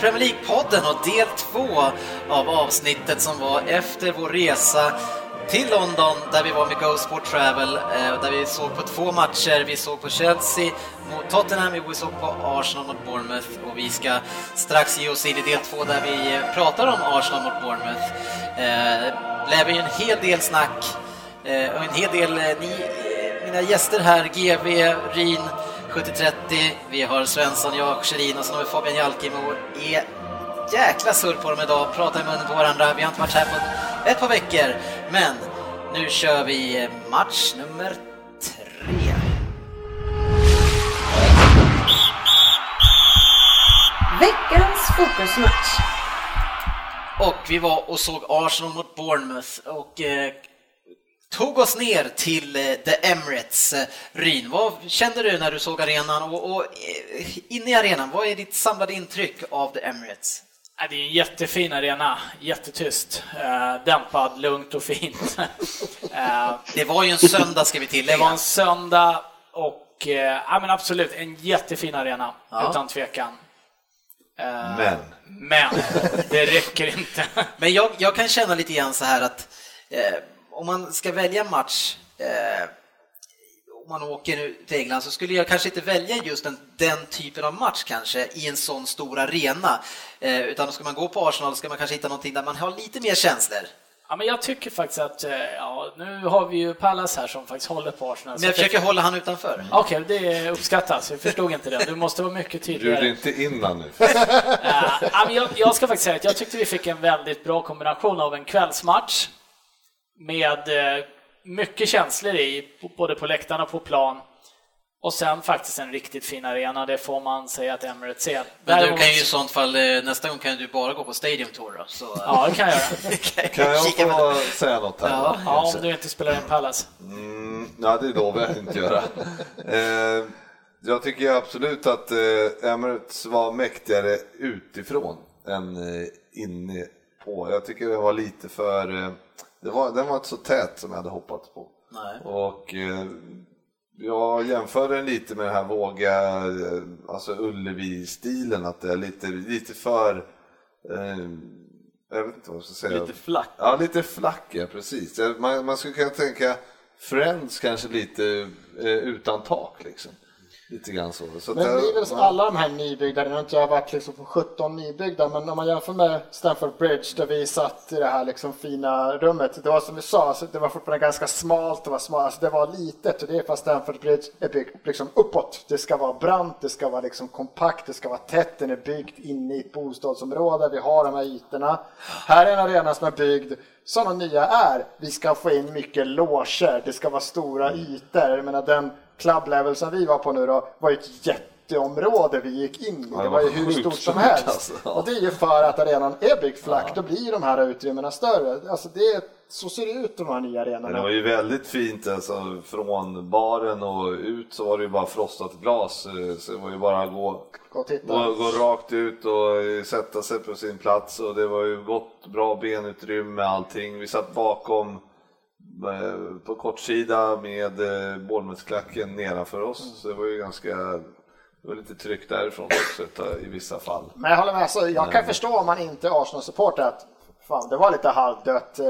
Premier League-podden och del två av avsnittet som var efter vår resa till London där vi var med Go Sport Travel, eh, där vi såg på två matcher. Vi såg på Chelsea mot Tottenham, vi såg på Arsenal mot Bournemouth och vi ska strax ge oss in i del två där vi eh, pratar om Arsenal mot Bournemouth. Eh, Det blev ju en hel del snack och en hel del, ni, mina gäster här, GV, Rin, 70-30, vi har Svensson, jag, Sherin och så har vi Fabian Jalkemo. Är jäkla surr på dem idag, pratar i munnen på varandra. Vi har inte varit här på ett par veckor, men nu kör vi match nummer tre. Veckans fokusmatch. Och vi var och såg Arsenal mot Bournemouth och eh, tog oss ner till eh, The Emirates. Eh, Ryn, vad kände du när du såg arenan och, och eh, inne i arenan, vad är ditt samlade intryck av The Emirates? Det är en jättefin arena, jättetyst, eh, dämpad, lugnt och fint. Eh, Det var ju en söndag ska vi det tillägga. var en söndag och eh, ja, men absolut en jättefin arena, Ja. utan tvekan. Eh, Men. Men det räcker inte. Men jag, jag kan känna lite grann så här att om man ska välja match eh, om man åker nu till England så skulle jag kanske inte välja just den, den typen av match kanske i en sån stor arena. Eh, utan ska man gå på Arsenal ska man kanske hitta någonting där man har lite mer känslor. Ja, men jag tycker faktiskt att, eh, ja, nu har vi ju Pallas här som faktiskt håller på Arsenal. Men jag försöker hålla han utanför. Okej, det uppskattas. Jag förstod inte det. Du måste vara mycket Bjud tydligare. inte innan nu. Eh, ja, men jag, jag ska faktiskt säga att jag tyckte vi fick en väldigt bra kombination av en kvällsmatch med eh, mycket känslor i, både på läktarna och på plan. Och sen faktiskt en riktigt fin arena, det får man säga att Emirates är. Men du kan ju i sånt fall, eh, nästa gång kan du bara gå på Stadium Tour då. Så, Ja, det kan jag göra. Kan jag få säga något här? Ja. Ja, om du inte spelar in Palace. Mm, ja, det lovar jag inte göra. Eh, jag tycker absolut att Emirates var mäktigare utifrån än inne på. Jag tycker det var lite för... Det var, den var inte så tät som jag hade hoppats på. Nej. Och eh, jag jämför den lite med den här våga, eh, alltså Ullevi-stilen, att det är lite, lite för, eh, jag vet inte vad jag ska säga. Lite flack. Ja, lite flack, ja, precis. Man, man skulle kunna tänka Friends kanske lite eh, utan tak liksom. Lite grann så. så Men det så ja. alla de här nybyggda, nu har inte jag varit liksom på 17 nybyggda, men om man jämför med Stamford Bridge där vi satt i det här liksom fina rummet. Det var som vi sa, alltså det var fortfarande ganska smalt, det var smalt, alltså det var litet och det är för att Stamford Bridge är byggt liksom uppåt. Det ska vara brant, det ska vara liksom kompakt, det ska vara tätt, den är byggd inne i ett bostadsområde, vi har de här ytorna. Här är en arena som är byggd de nya är. Vi ska få in mycket loger, det ska vara stora ytor. Jag menar den club level som vi var på nu då var ju ett jätteområde vi gick in i. Ja, Det var ju hur stort som helst. alltså. Och det är ju för att arenan är byggd flack, då blir de här utrymmena större. Alltså det, så ser det ut de här nya Men det var arenorna. ju väldigt fint alltså, från baren och ut så var det ju bara frostat glas eh, så det var ju bara att gå Gå. Gå, rakt ut och eh, sätta sig på sin plats och det var ju gott, bra benutrymme allting. Vi satt bakom eh, på kortsida med Bournemouthklacken nedanför oss så det var ju ganska, det var lite tryck därifrån också i vissa fall. Men jag håller med, alltså, jag kan förstå om man inte är Arsenal-supporter att fan, det var lite halvdött.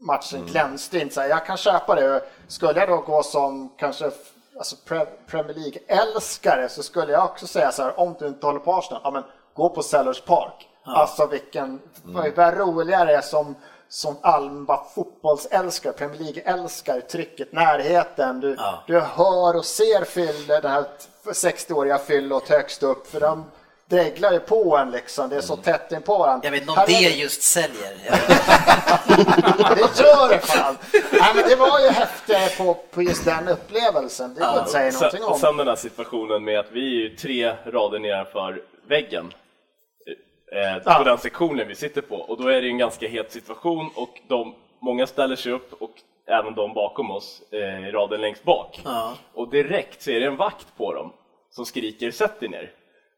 Matchen glänste inte. Så här, Jag kan köpa det. Skulle jag då gå som kanske alltså Pre- Premier League-älskare så skulle jag också säga så här, om du inte håller på Arsenal, ja, men gå på Sellers Park. Alltså vilken, vad roligare som som allmän fotbollsälskare, Premier League-älskare, trycket, närheten. Du, Ja. du hör och ser Phil, den här 60-åriga Fyllot högst upp, för de dreglar ju på en liksom. Det är så tätt in på varandra. Jag vet inte om det är just säljer. det gör det fan! Nej, men det var ju häftigare på, på just den upplevelsen. Det går inte att säga någonting och om. sen den här situationen med att vi är ju tre rader nedanför väggen. eh, Ja. på den sektionen vi sitter på och då är det ju en ganska het situation och de, många ställer sig upp och även de bakom oss eh, i raden längst bak. Ja. Och direkt så är det en vakt på dem som skriker sätt dig ner.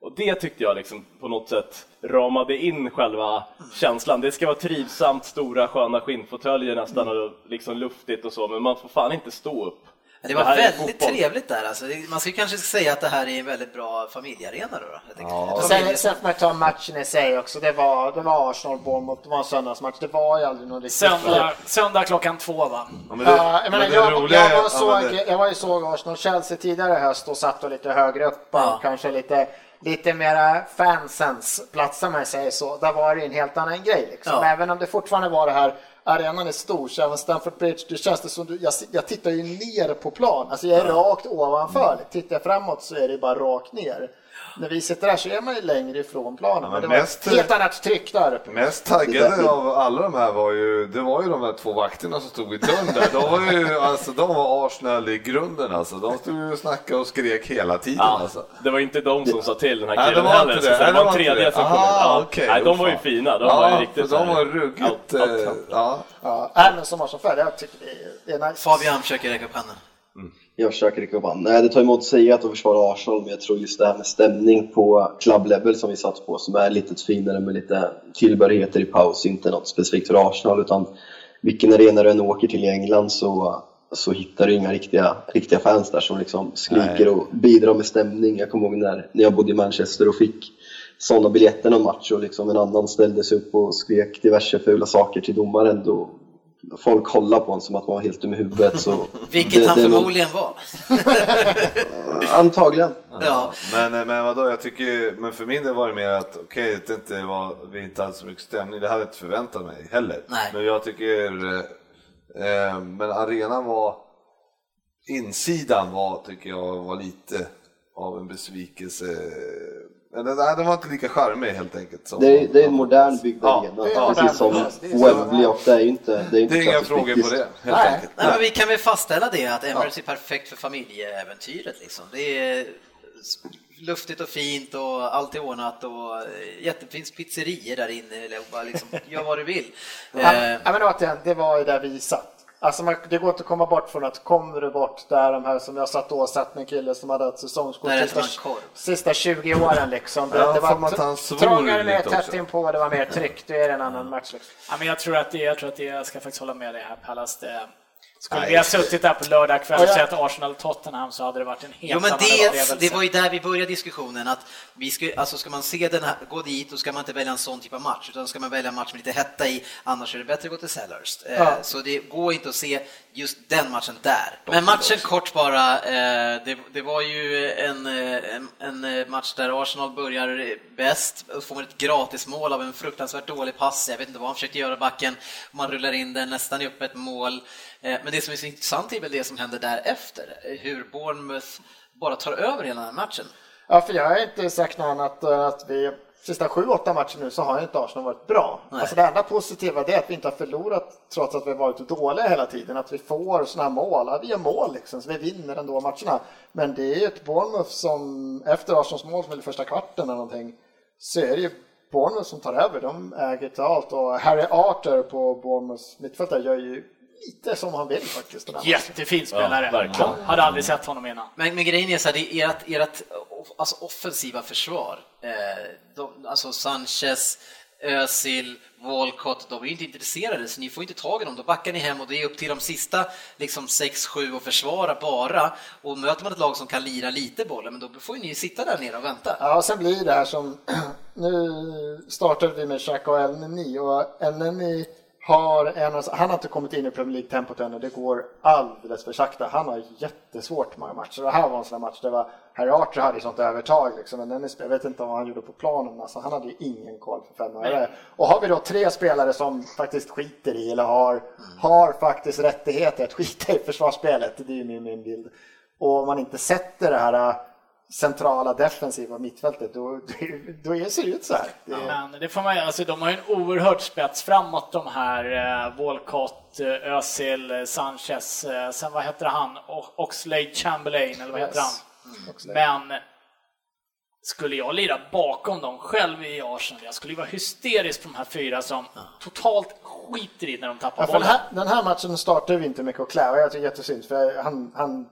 Och det tyckte jag liksom på något sätt ramade in själva känslan. Det ska vara trivsamt, stora sköna skinnfåtöljer nästan och liksom luftigt och så, men man får fan inte stå upp. Det var är väldigt trevligt där alltså. Det- Man ska kanske säga att det här är en väldigt bra familjearena då. Ja. Ett Sen, sen får man ta matchen i sig också. Det var, det var Arsenal-Bournemouth, det var en söndagsmatch. Det var ju aldrig någon riktigt... Söndag, söndag klockan två va? Ja, men det- Ja, jag, menar, men det jag, roliga är- jag, var ja, såg, men det- jag var ju såg Arsenal-Chelsea tidigare i höst och satt och lite högre upp Ja. och kanske lite, lite mera fansens platser om jag säger så. Där var det en helt annan grej. Liksom. Ja. Även om det fortfarande var det här, arenan är stor, så även Stamford Bridge, det känns det som du, jag, jag tittar ju ner på plan. Alltså jag är rakt ovanför. Tittar jag framåt så är det bara rakt ner. När vi sitter där så är man ju längre ifrån planen. Ja, men men det var mest- ett helt annat tryck där uppe. Mest Det taggade där- av alla de här var ju, det var ju de här två vakterna som stod i dörren där. De var ju, alltså de var Arsenal i grunden alltså. De stod ju och snackade och skrek hela tiden Ja, alltså. det var inte de som sa till den här Nej, killen det var heller, inte så det. det Nej, var det en var tredje det. som kom in. Aha, Ja. okej, Nej, de var ju fina, de ja, var ju riktigt för de så var ruggigt, Out- out- eh, out. ja. Ja, nej, men som Arsenal-fan, jag tycker det är, det nice. Fabian försöker räcka upp handen. Jag försöker räcka upp. Nej, det tar emot att säga att de försvarar Arsenal, men jag tror just det här med stämning på club level som vi satt på, som är lite finare med lite tillbehörigheter i paus, inte något specifikt för Arsenal, utan vilken arena du än åker till i England så, så hittar du inga riktiga, riktiga fans där som liksom skriker och bidrar med stämning. Jag kommer ihåg när, när jag bodde i Manchester och fick sådana biljetter någon match och liksom en annan ställde sig upp och skrek diverse fula saker till domaren. Då folk kollade på honom som att man var helt dum i huvudet. Så Vilket det- han det förmodligen var. Antagligen. Ja. Men, men vadå, jag tycker, men för min del var det mer att okej, att det inte var, vi inte hade så mycket stämning, det hade jag inte förväntat mig heller. Nej. Men jag tycker, eh, eh, men arenan var, insidan var, tycker jag, var lite av en besvikelse. Men den, nej, den var inte lika charmig helt enkelt. Som, Det är, det är en modern byggd Ja, arena, det är modern precis som det Wembley det är ju inte Det är, inte Det är inga frågor på det, helt Nej. enkelt. Nej, men vi kan väl fastställa det att Emirates är perfekt för familjeäventyret. Liksom. Det är luftigt och fint och allt är ordnat och eh, jättefint pizzerior där inne. Eller bara liksom, gör vad du vill. Ja, Eh, ja, men återigen, det var ju där vi satt. Alltså man, det går inte att komma bort från att kommer du bort där de här som jag satt och satt med en kille som hade ett säsongskort sista, sista 20 åren liksom. Det, Ja, det var trångare, mer lite tätt inpå, det var mer tryck. Det är en annan match liksom. Ja, men jag tror att det, jag tror att det, jag ska faktiskt hålla med dig här Pallas. Det, skulle Nej. vi ha suttit där på lördag kväll och Ja, sett Arsenal-Tottenham så hade det varit en helt Jo men annan upplevelse. det var ju där vi började diskussionen att vi ska, alltså ska man se den här, gå dit då ska man inte välja en sån typ av match utan ska man välja en match med lite hetta i annars är det bättre att gå till Selhurst. Eh, Ja. Så det går inte att se just den matchen där. Men matchen kort bara, eh, det, det var ju en, eh, en, en match där Arsenal börjar bäst får ett gratismål av en fruktansvärt dålig pass. Jag vet inte vad han försökte göra backen. Man rullar in den nästan i öppet mål. Eh, Men det som är så intressant är väl det som händer därefter. Hur Bournemouth bara tar över hela den här matchen. Ja, för jag har inte sagt något annat att vi sista sju, åtta matcher nu så har inte Arsenal varit bra. Nej. Alltså det enda positiva det är att vi inte har förlorat trots att vi har varit dåliga hela tiden. Att vi får sådana här mål. Ja, vi gör mål liksom, så vi vinner ändå matcherna. Men det är ju ett Bournemouth som, efter Arsenals mål som är i första kvarten eller någonting, så är det ju Bournemouth som tar över. De äger till allt och Harry Arthur på Bournemouths mittfältare gör ju lite som han vill faktiskt. Den här matchen. Jättefin spelare. Ja, verkligen. Hade aldrig sett honom innan. Men, men grejen är så här, det är ert, ert alltså offensiva försvar. Eh, de, alltså Sanchez, Özil, Walcott, de är ju inte intresserade så ni får inte tag i dem. Då backar ni hem och det är upp till de sista liksom 6-7 att försvara bara. Och möter man ett lag som kan lira lite bollen, men då får ju ni sitta där nere och vänta. Ja, sen blir det här som... Nu startade vi med Xhaka och Elneny och Elneny har en, han har inte kommit in i Premier League-tempot ännu, det går alldeles för sakta. Han har jättesvårt många matcher. Det här var en sån här match, det var Harry Archer hade ju sånt övertag liksom. Men Dennis, jag vet inte vad han gjorde på planen, alltså, han hade ju ingen koll för fem öre. Och har vi då tre spelare som faktiskt skiter i eller har, har faktiskt rättigheter att skita i försvarsspelet, det är ju min, min bild. Och om man inte sätter det här centrala defensiva mittfältet, då, då, då ser det ut så här. Det, Men det får man alltså de har ju en oerhört spets framåt de här eh, Walcott, eh, Özil, eh, Sanchez, eh, sen vad heter han? Oxlade Chamberlain eller vad heter Yes. han? Oxlade. Men skulle jag lira bakom dem själv i Arsenal, jag skulle ju vara hysterisk på de här fyra som totalt skiter i när de tappar Ja, för den, bollen. här, den här matchen startade vi inte med Coquelin och jag tycker jättesynd för han, han,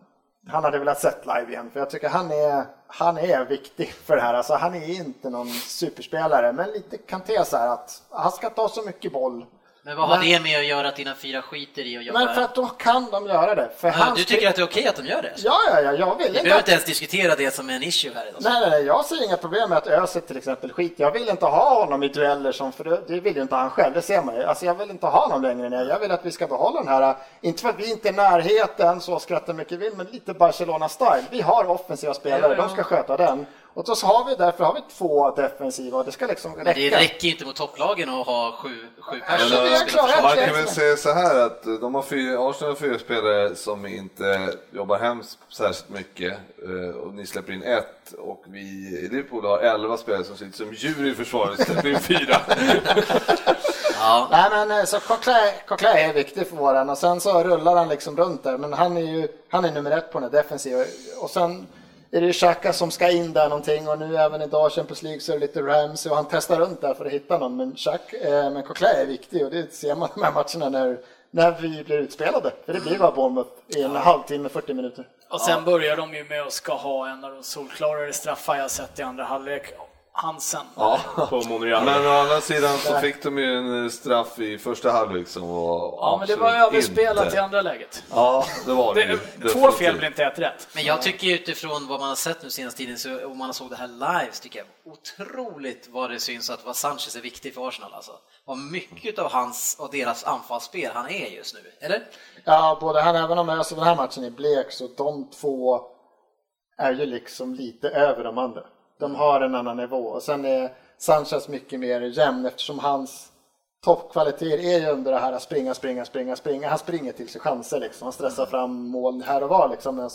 han hade velat sett live igen för jag tycker han är, han är viktig för det här. Alltså, han är inte någon superspelare men lite Kanté så här att han ska ta så mycket boll. Men vad har Men- det med att göra att dina fyra skiter i att jobba? Men för att då kan de göra det. För Ja, du tycker att det är okej att de gör det? Ja, ja, ja, jag vill Vi inte behöver att... inte ens diskutera det som en issue här idag. Nej, nej, nej, jag ser inga problem med att Özil till exempel skiter. Jag vill inte ha honom i dueller som, för det- det vill ju inte han själv, det ser man ju. Alltså jag vill inte ha honom längre ner. Jag vill att vi ska behålla den här, inte för att vi inte är i närheten så skrattar mycket vill, men lite Barcelona-style. Vi har offensiva spelare, Ja, ja. de ska sköta den. Och då så har vi därför har vi två defensiva och det ska liksom Men det räcka. räcker inte mot topplagen att ha sju, sju personer försvar. Man kan väl säga så här att de har fyra, Arsenal har fyra spelare som inte jobbar hem särskilt mycket eh, och ni släpper in ett och vi i Liverpool har elva spelare som sitter som djur i försvaret och släpper in fyra. Ja. Nej men eh, så Coquelin, är viktig för våran och sen så rullar han liksom runt där men han är ju han är nummer ett på den defensiva och sen är det Xhaka som ska in där någonting och nu även idag Champions League så är det lite Ramsey och han testar runt där för att hitta någon men, Xhaka, eh, men Coquelin är viktig och det ser man i de här matcherna när, när vi blir utspelade för det blir bara Bournemouth i en halvtimme, 40 minuter. Och sen börjar de ju med att ska ha en av de solklarare straffar jag sett i andra halvlek. Hansen. Ja. på Monreal. Men å andra sidan så fick de ju en straff i första halvlek som var Ja, men det var överspelat inte. i andra läget. Ja, det var det, Det, två fel blir inte ett rätt. Men jag tycker utifrån vad man har sett nu senaste tiden, så, om man såg det här live, så tycker jag otroligt vad det syns att vad Sanchez är viktig för Arsenal alltså. Vad mycket av hans och deras anfallsspel han är just nu, eller? Ja, både han även om alltså den här matchen är blek så de två är ju liksom lite över de andra. De har en annan nivå och sen är Sanchez mycket mer jämn eftersom hans toppkvaliteter är ju under det här att springa, springa, springa, springa. Han springer till sig chanser liksom. Han stressar fram mål här och var liksom. Medan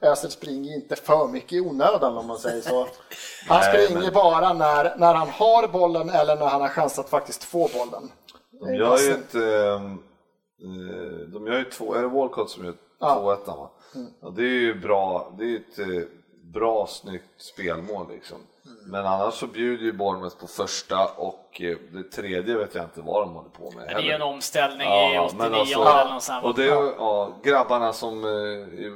Özil springer inte för mycket i onödan om man säger så. Han springer men- bara när, när han har bollen eller när han har chans att faktiskt få bollen. De gör ju ett, ehm, eh, de gör ju två, är det Walcott som gör Ja. 2-1 va? Ja, det är ju bra, det är ett eh, bra snyggt spelmål liksom. Men annars så bjuder ju Bournemouth på första och eh, det tredje vet jag inte vad de håller på med Det är en omställning i Ja, 89 men alltså- eller. Och det är ja, grabbarna som eh, i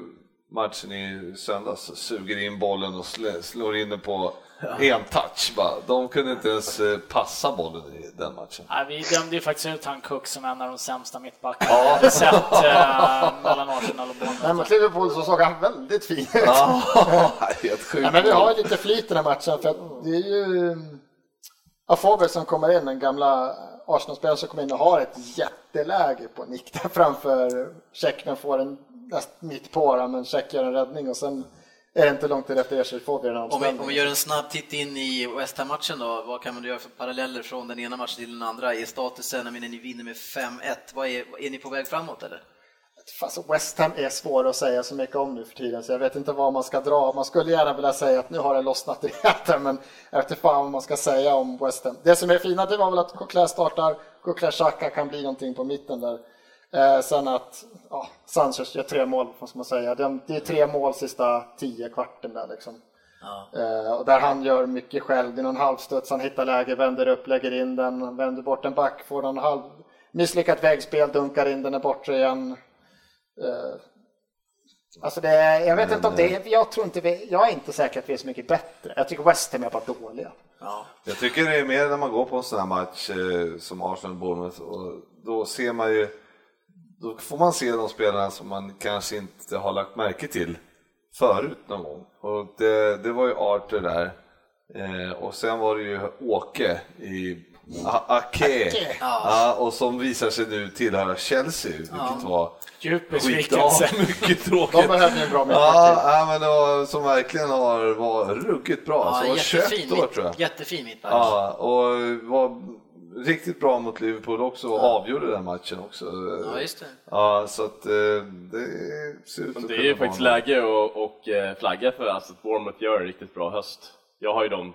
matchen i söndags suger in bollen och slår in den på en touch bara. De kunde inte ens eh, passa bollen i den matchen. Nej, vi dömde ju faktiskt ut han Cook som en av de sämsta mittbackarna jag hade sett eh, mellan Arsenal och Nej, Bournemouth. mot Liverpool så såg han väldigt fin ut. Ja, helt sjukt. Ja, men vi har ju lite flyt i den här matchen för att det är ju Afobe som kommer in, den gamla Arsenal-spelaren som kommer in och har ett jätteläge på nick där framför Tjeckien får en mitt på den, men Tjeck gör en räddning och sen är det inte långt därefter så får vi den Om vi, om vi gör en snabb titt in i West Ham-matchen då, vad kan man göra för paralleller från den ena matchen till den andra? Är statusen, jag menar, ni vinner med 5-1, vad är, är ni på väg framåt eller? Fast West Ham är svår att säga så mycket om nu för tiden så jag vet inte vad man ska dra. Man skulle gärna vilja säga att nu har det lossnat rejält men jag vet inte fan vad man ska säga om West Ham. Det som är fina det var väl att Coquelin startar, Coquelin Xhaka kan bli någonting på mitten där. Eh, sen att ja, Sanchez gör tre mål, vad ska man säga. Det, det är tre mål sista tio kvarten där liksom. Eh, och där han gör mycket själv. Det är någon halvstuds, han hittar läge, vänder upp, lägger in den, vänder bort en back, får någon halv misslyckat vägspel, dunkar in den är borta igen. Eh, Alltså det, jag vet inte om det är, jag tror inte vi, jag är inte säker att vi är så mycket bättre. Jag tycker West Ham är bara dåliga. Jag tycker det är mer när man går på en sån här match eh, som Arsenal Bournemouth och då ser man ju då får man se de spelarna som man kanske inte har lagt märke till förut någon gång. Och det, det var ju Arthur där eh, och sen var det ju Åke i A- Ake, Ake. Ja, och som visar sig nu tillhöra Chelsea, vilket var Djup besvikelse. ja, mycket De tråkigt. behöver ju en bra Ja, mittback ja, men då, som verkligen har var ruggigt bra, Ja, som var 21 jättefin, år mitt, tror jag. jättefin mittback. Ja, och var riktigt bra mot Liverpool också och avgjorde den matchen också. Ja, just det. Ja, så att eh, det ser ut att Det är ju faktiskt vara läge att och, eh, flagga för alltså, att Bournemouth gör en riktigt bra höst. Jag har ju dem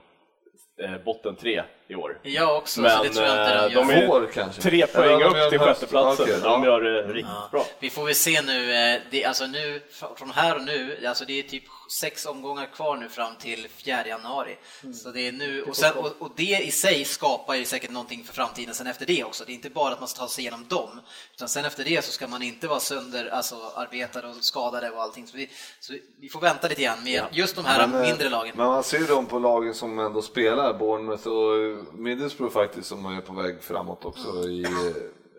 eh, botten tre i år. Jag också, så Men det tror jag inte de de gör. är Får kanske. tre poäng de upp till sjätteplatsen. De ja. gör det riktigt bra. Vi får väl se nu, det, alltså nu, från här och nu, alltså det är typ sex omgångar kvar nu fram till 4 januari. Så det är nu, och, sen, och, och det i sig skapar ju säkert någonting för framtiden sen efter det också. Det är inte bara att man ska ta sig igenom dem, utan sen efter det så ska man inte vara sönder, alltså arbetade och skadade och allting. Så vi, så vi får vänta lite grann med just de här Men, eh, mindre lagen. Men man ser ju dem på lagen som ändå spelar, Bournemouth och Middlesbrough faktiskt som är på väg framåt också i, eh,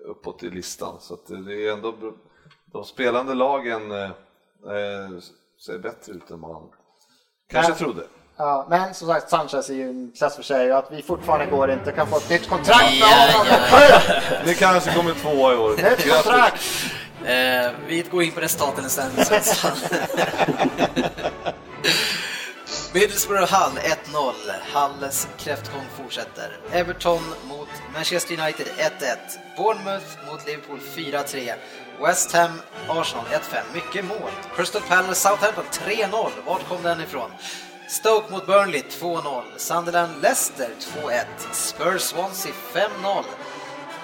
uppåt i listan. Så att det är ändå de spelande lagen eh, eh, ser bättre ut än man kanske Ja. trodde. Ja, men som sagt, Sanchez är ju en klass för sig och att vi fortfarande går inte kan få ett nytt kontrakt med Ja, honom. ja, Ni kanske kommer tvåa i år. Nytt kontrakt! Eh, vi går in på resultaten sen. Middlesbrough Hull 1-0. Hulls kräftgång fortsätter. Everton mot Manchester United 1-1. Bournemouth mot Liverpool 4-3. West Ham Arsenal 1-5. Mycket mål. Crystal Palace Southampton 3-0. Vart kom den ifrån? Stoke mot Burnley 2-0. Sunderland Leicester 2-1. Spurs Swansea 5-0.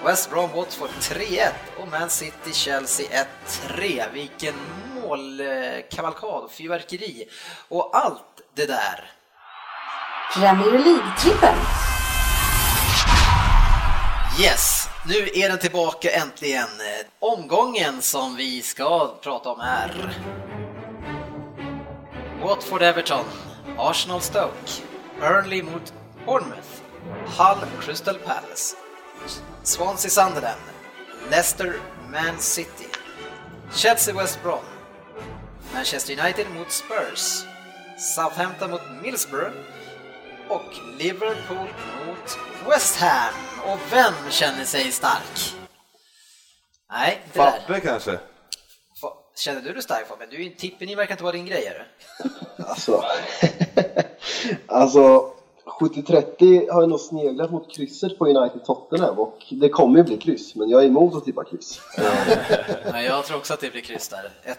West Brom Watford 3-1 och Man City Chelsea 1-3. Vilken målkavalkad och fyrverkeri och allt det där. Premier League-trippen. Yes, nu är den tillbaka äntligen. Omgången som vi ska prata om är Watford Everton, Arsenal Stoke, Burnley mot Bournemouth, Hull Crystal Palace, Swansea Sunderland, Leicester Man City, Chelsea West Brom, Manchester United mot Spurs, Southampton mot Middlesbrough och Liverpool mot West Ham. Och vem känner sig stark? Nej, inte där. Fabbe kanske? Känner du dig stark Fabian? Du Tippeny verkar inte vara din grej, är det? Alltså, alltså 70-30 har jag nog sneglat mot krysset på United Tottenham och det kommer ju bli kryss, men jag är emot att tippa kryss. Nej, jag tror också att det blir kryss där, 1-1.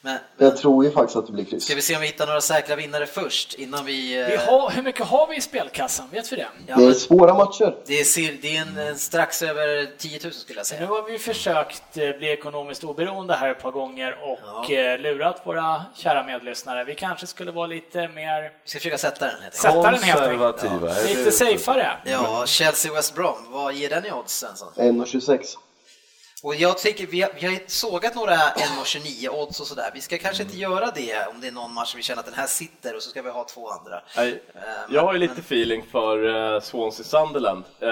Men Jag tror ju faktiskt att det blir kryss. ska vi se om vi hittar några säkra vinnare först innan vi... eh, Vi har, hur mycket har vi i spelkassan? Vet vi det? ja, Det är svåra matcher. det, är, det är en, strax över 10 000 skulle jag Nu säga. har vi försökt eh, bli ekonomiskt oberoende här ett par gånger och Ja. eh, lurat våra kära medlyssnare. Vi kanske skulle vara lite mer, Vi ska försöka sätta den helt enkelt. sätta den helt enkelt. Konservativa. är Lite safeare. Ja, Chelsea West Brom, vad ger den i odds Svensson? 1,26. Och jag tycker, vi har, vi har sågat några 1,29 odds och sådär. Vi ska kanske inte göra det om det är någon match vi känner att den här sitter och så ska vi ha två andra. Nej, Eh, Jag har ju men- lite feeling för uh, Swansea Sunderland. eh,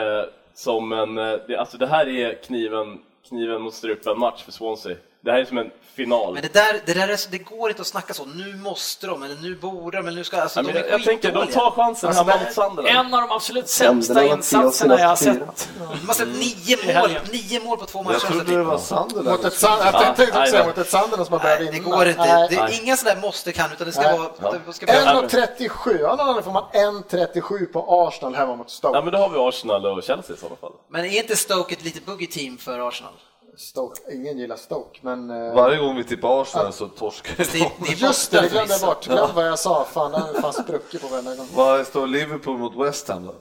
som en, eh, det, alltså det här är kniven, kniven mot strupen match för Swansea. Det här är som en final. Men det där, det där är, det går inte att snacka så. Nu måste de, eller nu borde de, eller nu ska... Alltså, Ja, men de jag, jag tänker, de tar chansen Alltså, det- mot Sunderland. En av de absolut sämsta insatserna jag har sett. De har släppt nio I mål, nio mål på två Jag matcher. trodde typ. det var Sunderland. Mot ett Sun- jag tänkte också nej, säga nej. mot ett Sunderland som har börjat Nej, det vinna. går inte. Nej. Det är inga sådär måste kan, utan det ska Nej. vara... Det ska vara 1,37. Ja, då får man 1,37 på Arsenal hemma mot Stoke. Ja, men då har vi Arsenal och Chelsea i sådana fall. men är inte Stoke ett lite buggy team för Arsenal? Stoke. Ingen gillar Stoke, men... eh, Varje gång vi tippar Arsenal så torskar Det, de. det är Just det, det glömde jag bort. Glöm vad jag sa. Fan, den har fan spruckit på varenda gång. Vad står Liverpool mot West Ham då?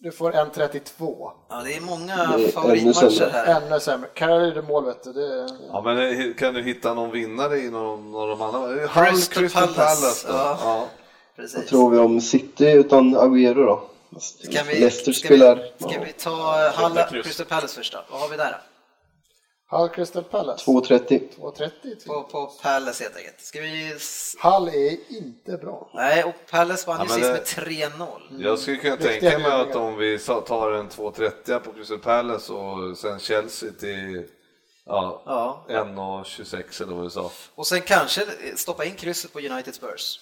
Du får 1,32. Ja, det är många Det är favoritmatcher här. Ännu sämre. Carey det mål vet du. Det... Ja, men eh, kan du hitta någon vinnare i någon av de andra? Hull, Crystal Palace, ja. Ja. Precis. Vad tror vi om City utan Agüero då? Kan vi, Leicester ska spelar... vi, ska vi ta Halla, kryss. Crystal Palace först då? Vad har vi där då? Hull Crystal Palace. 2,30. 2,30. På, på Palace helt enkelt. Ska vi... Hull är inte bra. Nej, och Palace vann ju sist det- med 3-0. Jag skulle kunna Riktiga tänka mig att om vi tar en 2.30 på Crystal Palace och sen Chelsea till ja, Ja. 1.26 eller vad du sa. Och sen kanske stoppa in krysset på United Spurs.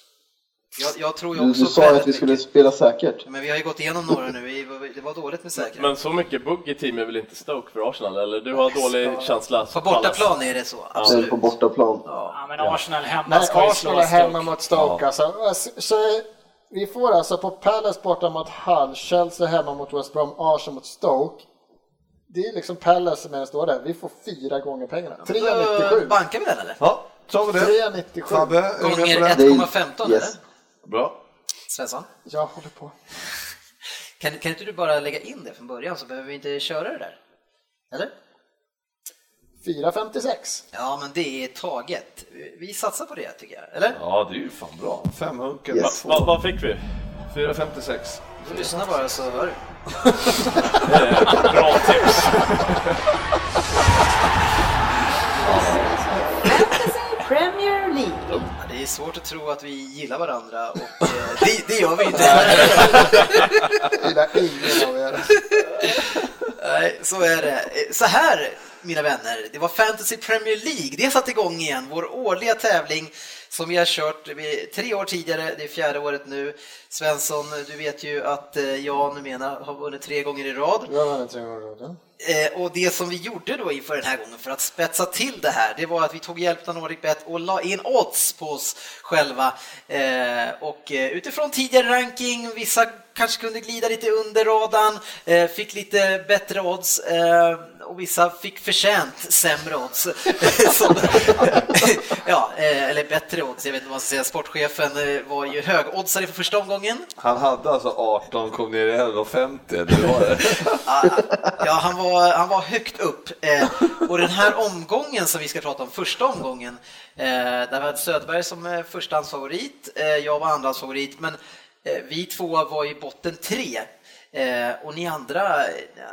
Jag, jag tror ju Du, också du sa väldigt att vi skulle mycket- spela säkert. Men vi har ju gått igenom några nu, det var dåligt med säkerhet. Men så mycket bugg i team är väl inte Stoke för Arsenal, eller? Du har dålig känsla? På bortaplan är det så, absolut. på bortaplan. Ja, men Arsenal hemma Nej, ska ju Arsenal slå är hemma mot Stoke alltså. Så, så vi får alltså på Palace borta mot Hull, Chelsea hemma mot West Brom, Arsenal mot Stoke. Det är liksom Palace som står där. Vi får fyra gånger pengarna. Då 3,97. Bankar vi den eller? Ja, tar vi det. 3,97. Fabbe, är du med Gånger på det? Det är- 1,15 yes. eller? Bra. Svensson? Jag håller på. Kan, kan inte du bara lägga in det från början så behöver vi inte köra det där? Eller? 4,56. Ja, men det är taget. Vi satsar på det tycker jag, eller? Ja, det är ju fan bra. Fem hunken. Yes. Va, vad fick vi? 4,56. Du får lyssna bara så hör du. Bra tips. är svårt att tro att vi gillar varandra och eh, det, det gör vi inte. Det gillar ingen av er. Nej, så är det. Eh, Så här, mina vänner, det var Fantasy Premier League. Det satte igång igen, vår årliga tävling som vi har kört tre år tidigare, det är fjärde året nu. Svensson, du vet ju att eh, jag numera har vunnit tre gånger i rad. Jag vann tre år i rad. Eh, och det som vi gjorde då inför den här gången för att spetsa till det här, det var att vi tog hjälp av NordicBet och la in odds på oss själva. Eh, och eh, utifrån tidigare ranking, vissa kanske kunde glida lite under radarn, eh, fick lite bättre odds eh, och vissa fick förtjänt sämre odds. Ja, eh, eller bättre odds, jag vet inte vad man ska säga. Sportchefen var ju högoddsare för första omgången. Han hade alltså 18, kom ner i 11,50. Det var det. Ja, han var, han var högt upp. Och den här omgången som vi ska prata om, första omgången, där vi hade Söderberg som förstahandsfavorit, jag var andrahandsfavorit, men Eh, vi två var i botten tre. Eh, och ni andra, eh,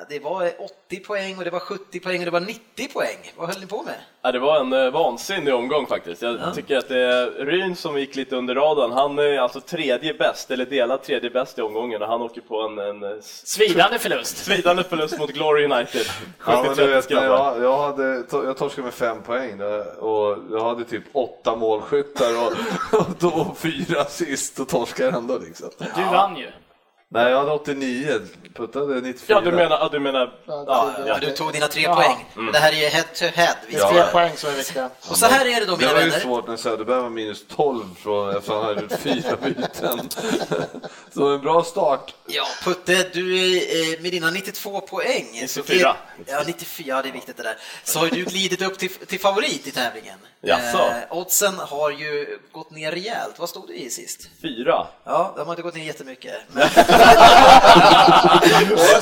det var 80 poäng och det var 70 poäng och det var 90 poäng. Vad höll ni på med? Ja, det var en eh, vansinnig omgång faktiskt. Jag tycker att det är Ryn som gick lite under radarn. Han är alltså tredje bäst, eller delad tredje bäst i omgången och han åker på en, en eh, Svidande förlust. svidande förlust mot Glory United. Ja, men du 70-30 vet, jag, jag, hade, jag torskade med fem poäng där, och jag hade typ åtta målskyttar och, och då fyra sist och torskade ändå liksom. Du vann ju. Nej, jag hade 89, puttade 94. Ja, du menar... Ja, du menar Ja, ja, det- Ja, du tog dina tre Ja. poäng. Det här är head to head. Vi Det ska- tre poäng som är viktiga. Och så här är det då, Det mina var ju vänner. svårt när Söderberg var minus 12 från, eftersom han hade gjort fyra byten. Så en bra start. Ja, Putte, du är, eh, med dina 92 poäng. så 94. är- Ja, 94, ja, det är viktigt det där. Så har du glidit upp till, till favorit i tävlingen. Jaså? Eh, oddsen har ju gått ner rejält. Vad stod du i sist? fyra. Ja, de har inte gått ner jättemycket. Men,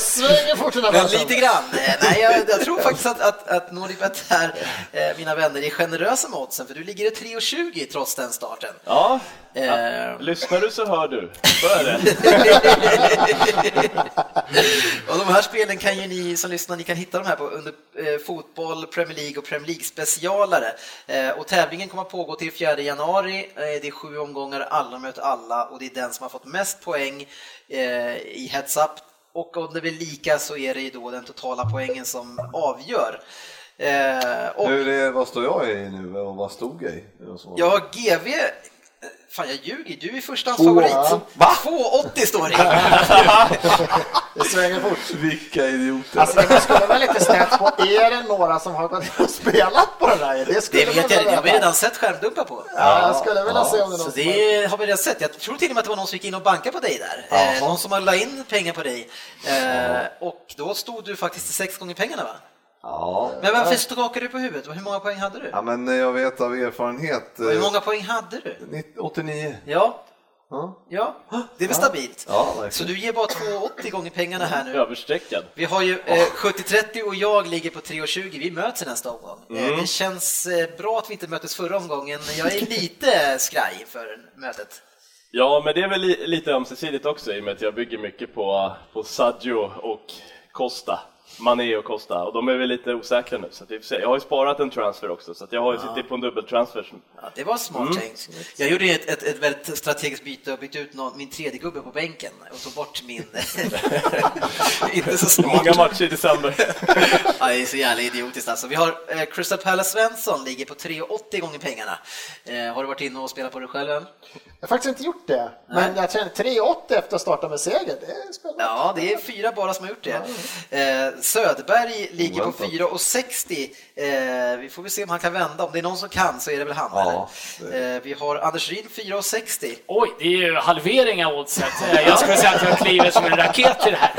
men matchen. lite grann. Eh, Nej, jag, jag tror faktiskt att, att, att Nordicbet här, eh, mina vänner, är generösa med oddsen, för du ligger i 3,20 trots den starten. Ja, Eh, lyssnar du så hör du. Så är det. och de här spelen kan ju ni som lyssnar, ni kan hitta de här på under eh, fotboll, Premier League och Premier League specialare. Eh, och tävlingen kommer att pågå till 4 januari. Det är sju omgångar, alla möter alla och det är den som har fått mest poäng i heads up. Och om det blir lika så är det ju då den totala poängen som avgör. Eh, och vad står jag i nu och vad stod jag i? Ja, GV, eh, fan jag ljuger, du är förstans Tvåa. favorit. Va? 2,80 står det. Det svänger fort. Vilka idioter. Alltså det skulle vara lite snett på, är det några som har gått och spelat på den här? Det skulle Det vet jag, vilja det har redan sett skärmdumpar på. Ja, jag skulle vilja se om det är Så någon har- det har vi redan sett. Jag tror till och med att det var någon som gick in och bankade på dig där. Eh, någon som har la in pengar på dig. Eh, och då stod du faktiskt till sex gånger pengarna va? Ja. Men varför skakade du på huvudet? Hur många poäng hade du? ja, men jag vet av erfarenhet. Och Hur eh, många poäng hade du? 90 89. Ja, Ja. det är väl stabilt. Ja. Så du ger bara 2,80 gånger pengarna här nu. Överstreckad. Vi har ju eh, 70-30 och jag ligger på 3,20. Vi möts i nästa omgång. Eh, Mm. det känns eh, bra att vi inte möttes förra omgången. Jag är lite skraj inför mötet. Ja, men det är väl li lite ömsesidigt också i och med att jag bygger mycket på, på Saggio och Costa. Mané och Costa, och de är väl lite osäkra nu. Så vi får se. Jag har ju sparat en transfer också, så att jag har ju suttit på en dubbeltransfer. som- Ja, det var smart Mm. tänkt. Jag gjorde ett, ett, ett väldigt strategiskt byte och bytte ut någon, min tredje gubbe på bänken och tog bort min... inte så smart. Många matcher i december. Ja, det är så jävla idiotiskt alltså. Vi har eh, Crystal Palace Svensson, ligger på 3,80 gånger pengarna. Eh, har du varit inne och spelat på det själv än? Jag har faktiskt inte gjort det, men jag känner 3,80 efter att starta med seger. Det är spännande. Ja, det är fyra bara som har gjort det. Eh, Söderberg ligger på Oväntat. 4,60. Eh, vi får väl se om han kan vända. Om det är någon som kan så är det väl han. Ja, eller? Eh, vi har Anders Ryn 4,60. Oj, det är ju halvering av oddset. Eh, Jag skulle säga att jag kliver som en raket till det här.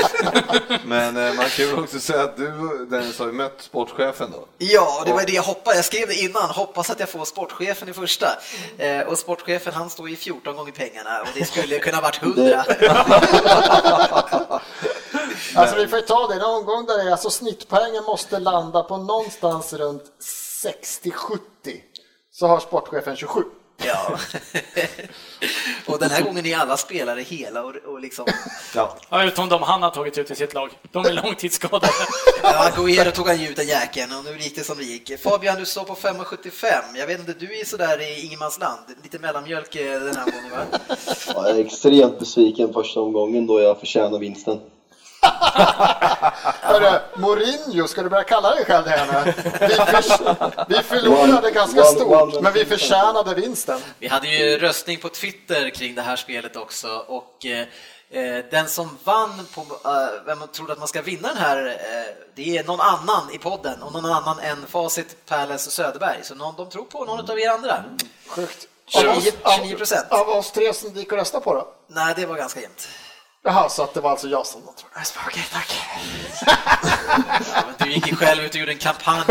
Men eh, man kan ju också säga att du Dennis har ju mött sportchefen då. Ja, det var det jag hoppades. Jag skrev det innan. Hoppas att jag får sportchefen i första. Eh, och sportchefen han står i 14 gånger pengarna och det skulle kunna varit 100. Alltså vi får ju ta det, en omgång där det är, alltså snittpoängen måste landa på någonstans runt 60-70. Så har sportchefen 27. ja. och den här gången är alla spelare hela och, och liksom... Ja. Ja, utom de han har tagit ut i sitt lag. De är långtidsskadade. Ja, Agüero tog han ju ut den jäkeln och nu gick det som det gick. Fabian, du står på 5,75. Jag vet inte, du är sådär i ingenmansland. Lite mellanmjölk eh, den här gången, va? Ja, jag är extremt besviken första omgången då jag förtjänar vinsten. Hörru, Mourinho, ska du börja kalla dig själv det här nu? Vi, för, vi förlorade ganska stort, men vi förtjänade vinsten. Vi hade ju röstning på Twitter kring det här spelet också och eh, eh, den som vann på, eh, vem man trodde att man ska vinna den här, eh, det är någon annan i podden och någon annan än Facit, Pärles och Söderberg. Så någon, de tror på någon av er andra. Sjukt. 29 29 procent. Av oss tre som gick att rösta på då? Nej, det var ganska jämnt. Jaha, så att det var alltså jag som var tror Okej, tack. Ja, men du gick ju själv ut och gjorde en kampanj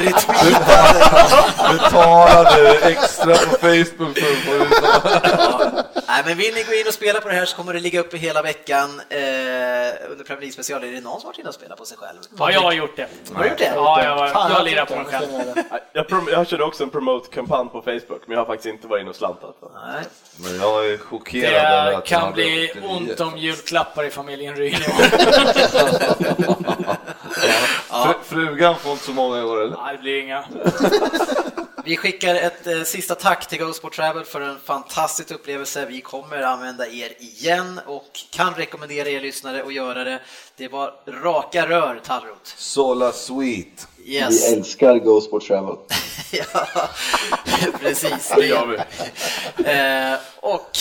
retweetade. Betalade extra på Facebook för att få ut. Nej, men vill ni gå in och spela på det här så kommer det ligga uppe hela veckan eh, under Premier League special. Är det någon som har varit inne och spelat på sig själv? Ja, jag har gjort det. Har du gjort det? Ja, jag, Fan, jag lirar på mig själv. jag kan det. Jag, prom- jag körde också en promote-kampanj på Facebook, men jag har faktiskt inte varit inne och slantat. Nej. Men jag är chockerad över Det att kan han bli ont om julklappar i familjen Ryn. Fru, frugan får inte så många i år eller? Nej, det blir inga. Vi skickar ett eh, sista tack till Go Sport Travel för en fantastisk upplevelse. Vi kommer använda er igen och kan rekommendera er lyssnare att göra det. Det var raka rör, Tallroth. Sola Sweet. Vi Yes. älskar Go Sport Travel. ja, precis. Det gör vi. Eh, och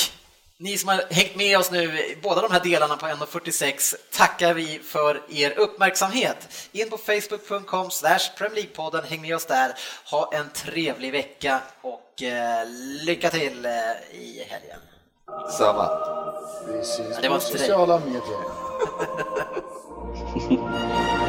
ni som har hängt med oss nu, i båda de här delarna på 1.46, tackar vi för er uppmärksamhet. In på facebook.com League-podden, häng med oss där. Ha en trevlig vecka och eh, lycka till eh, i helgen. Samma. Vi syns var på sociala medier.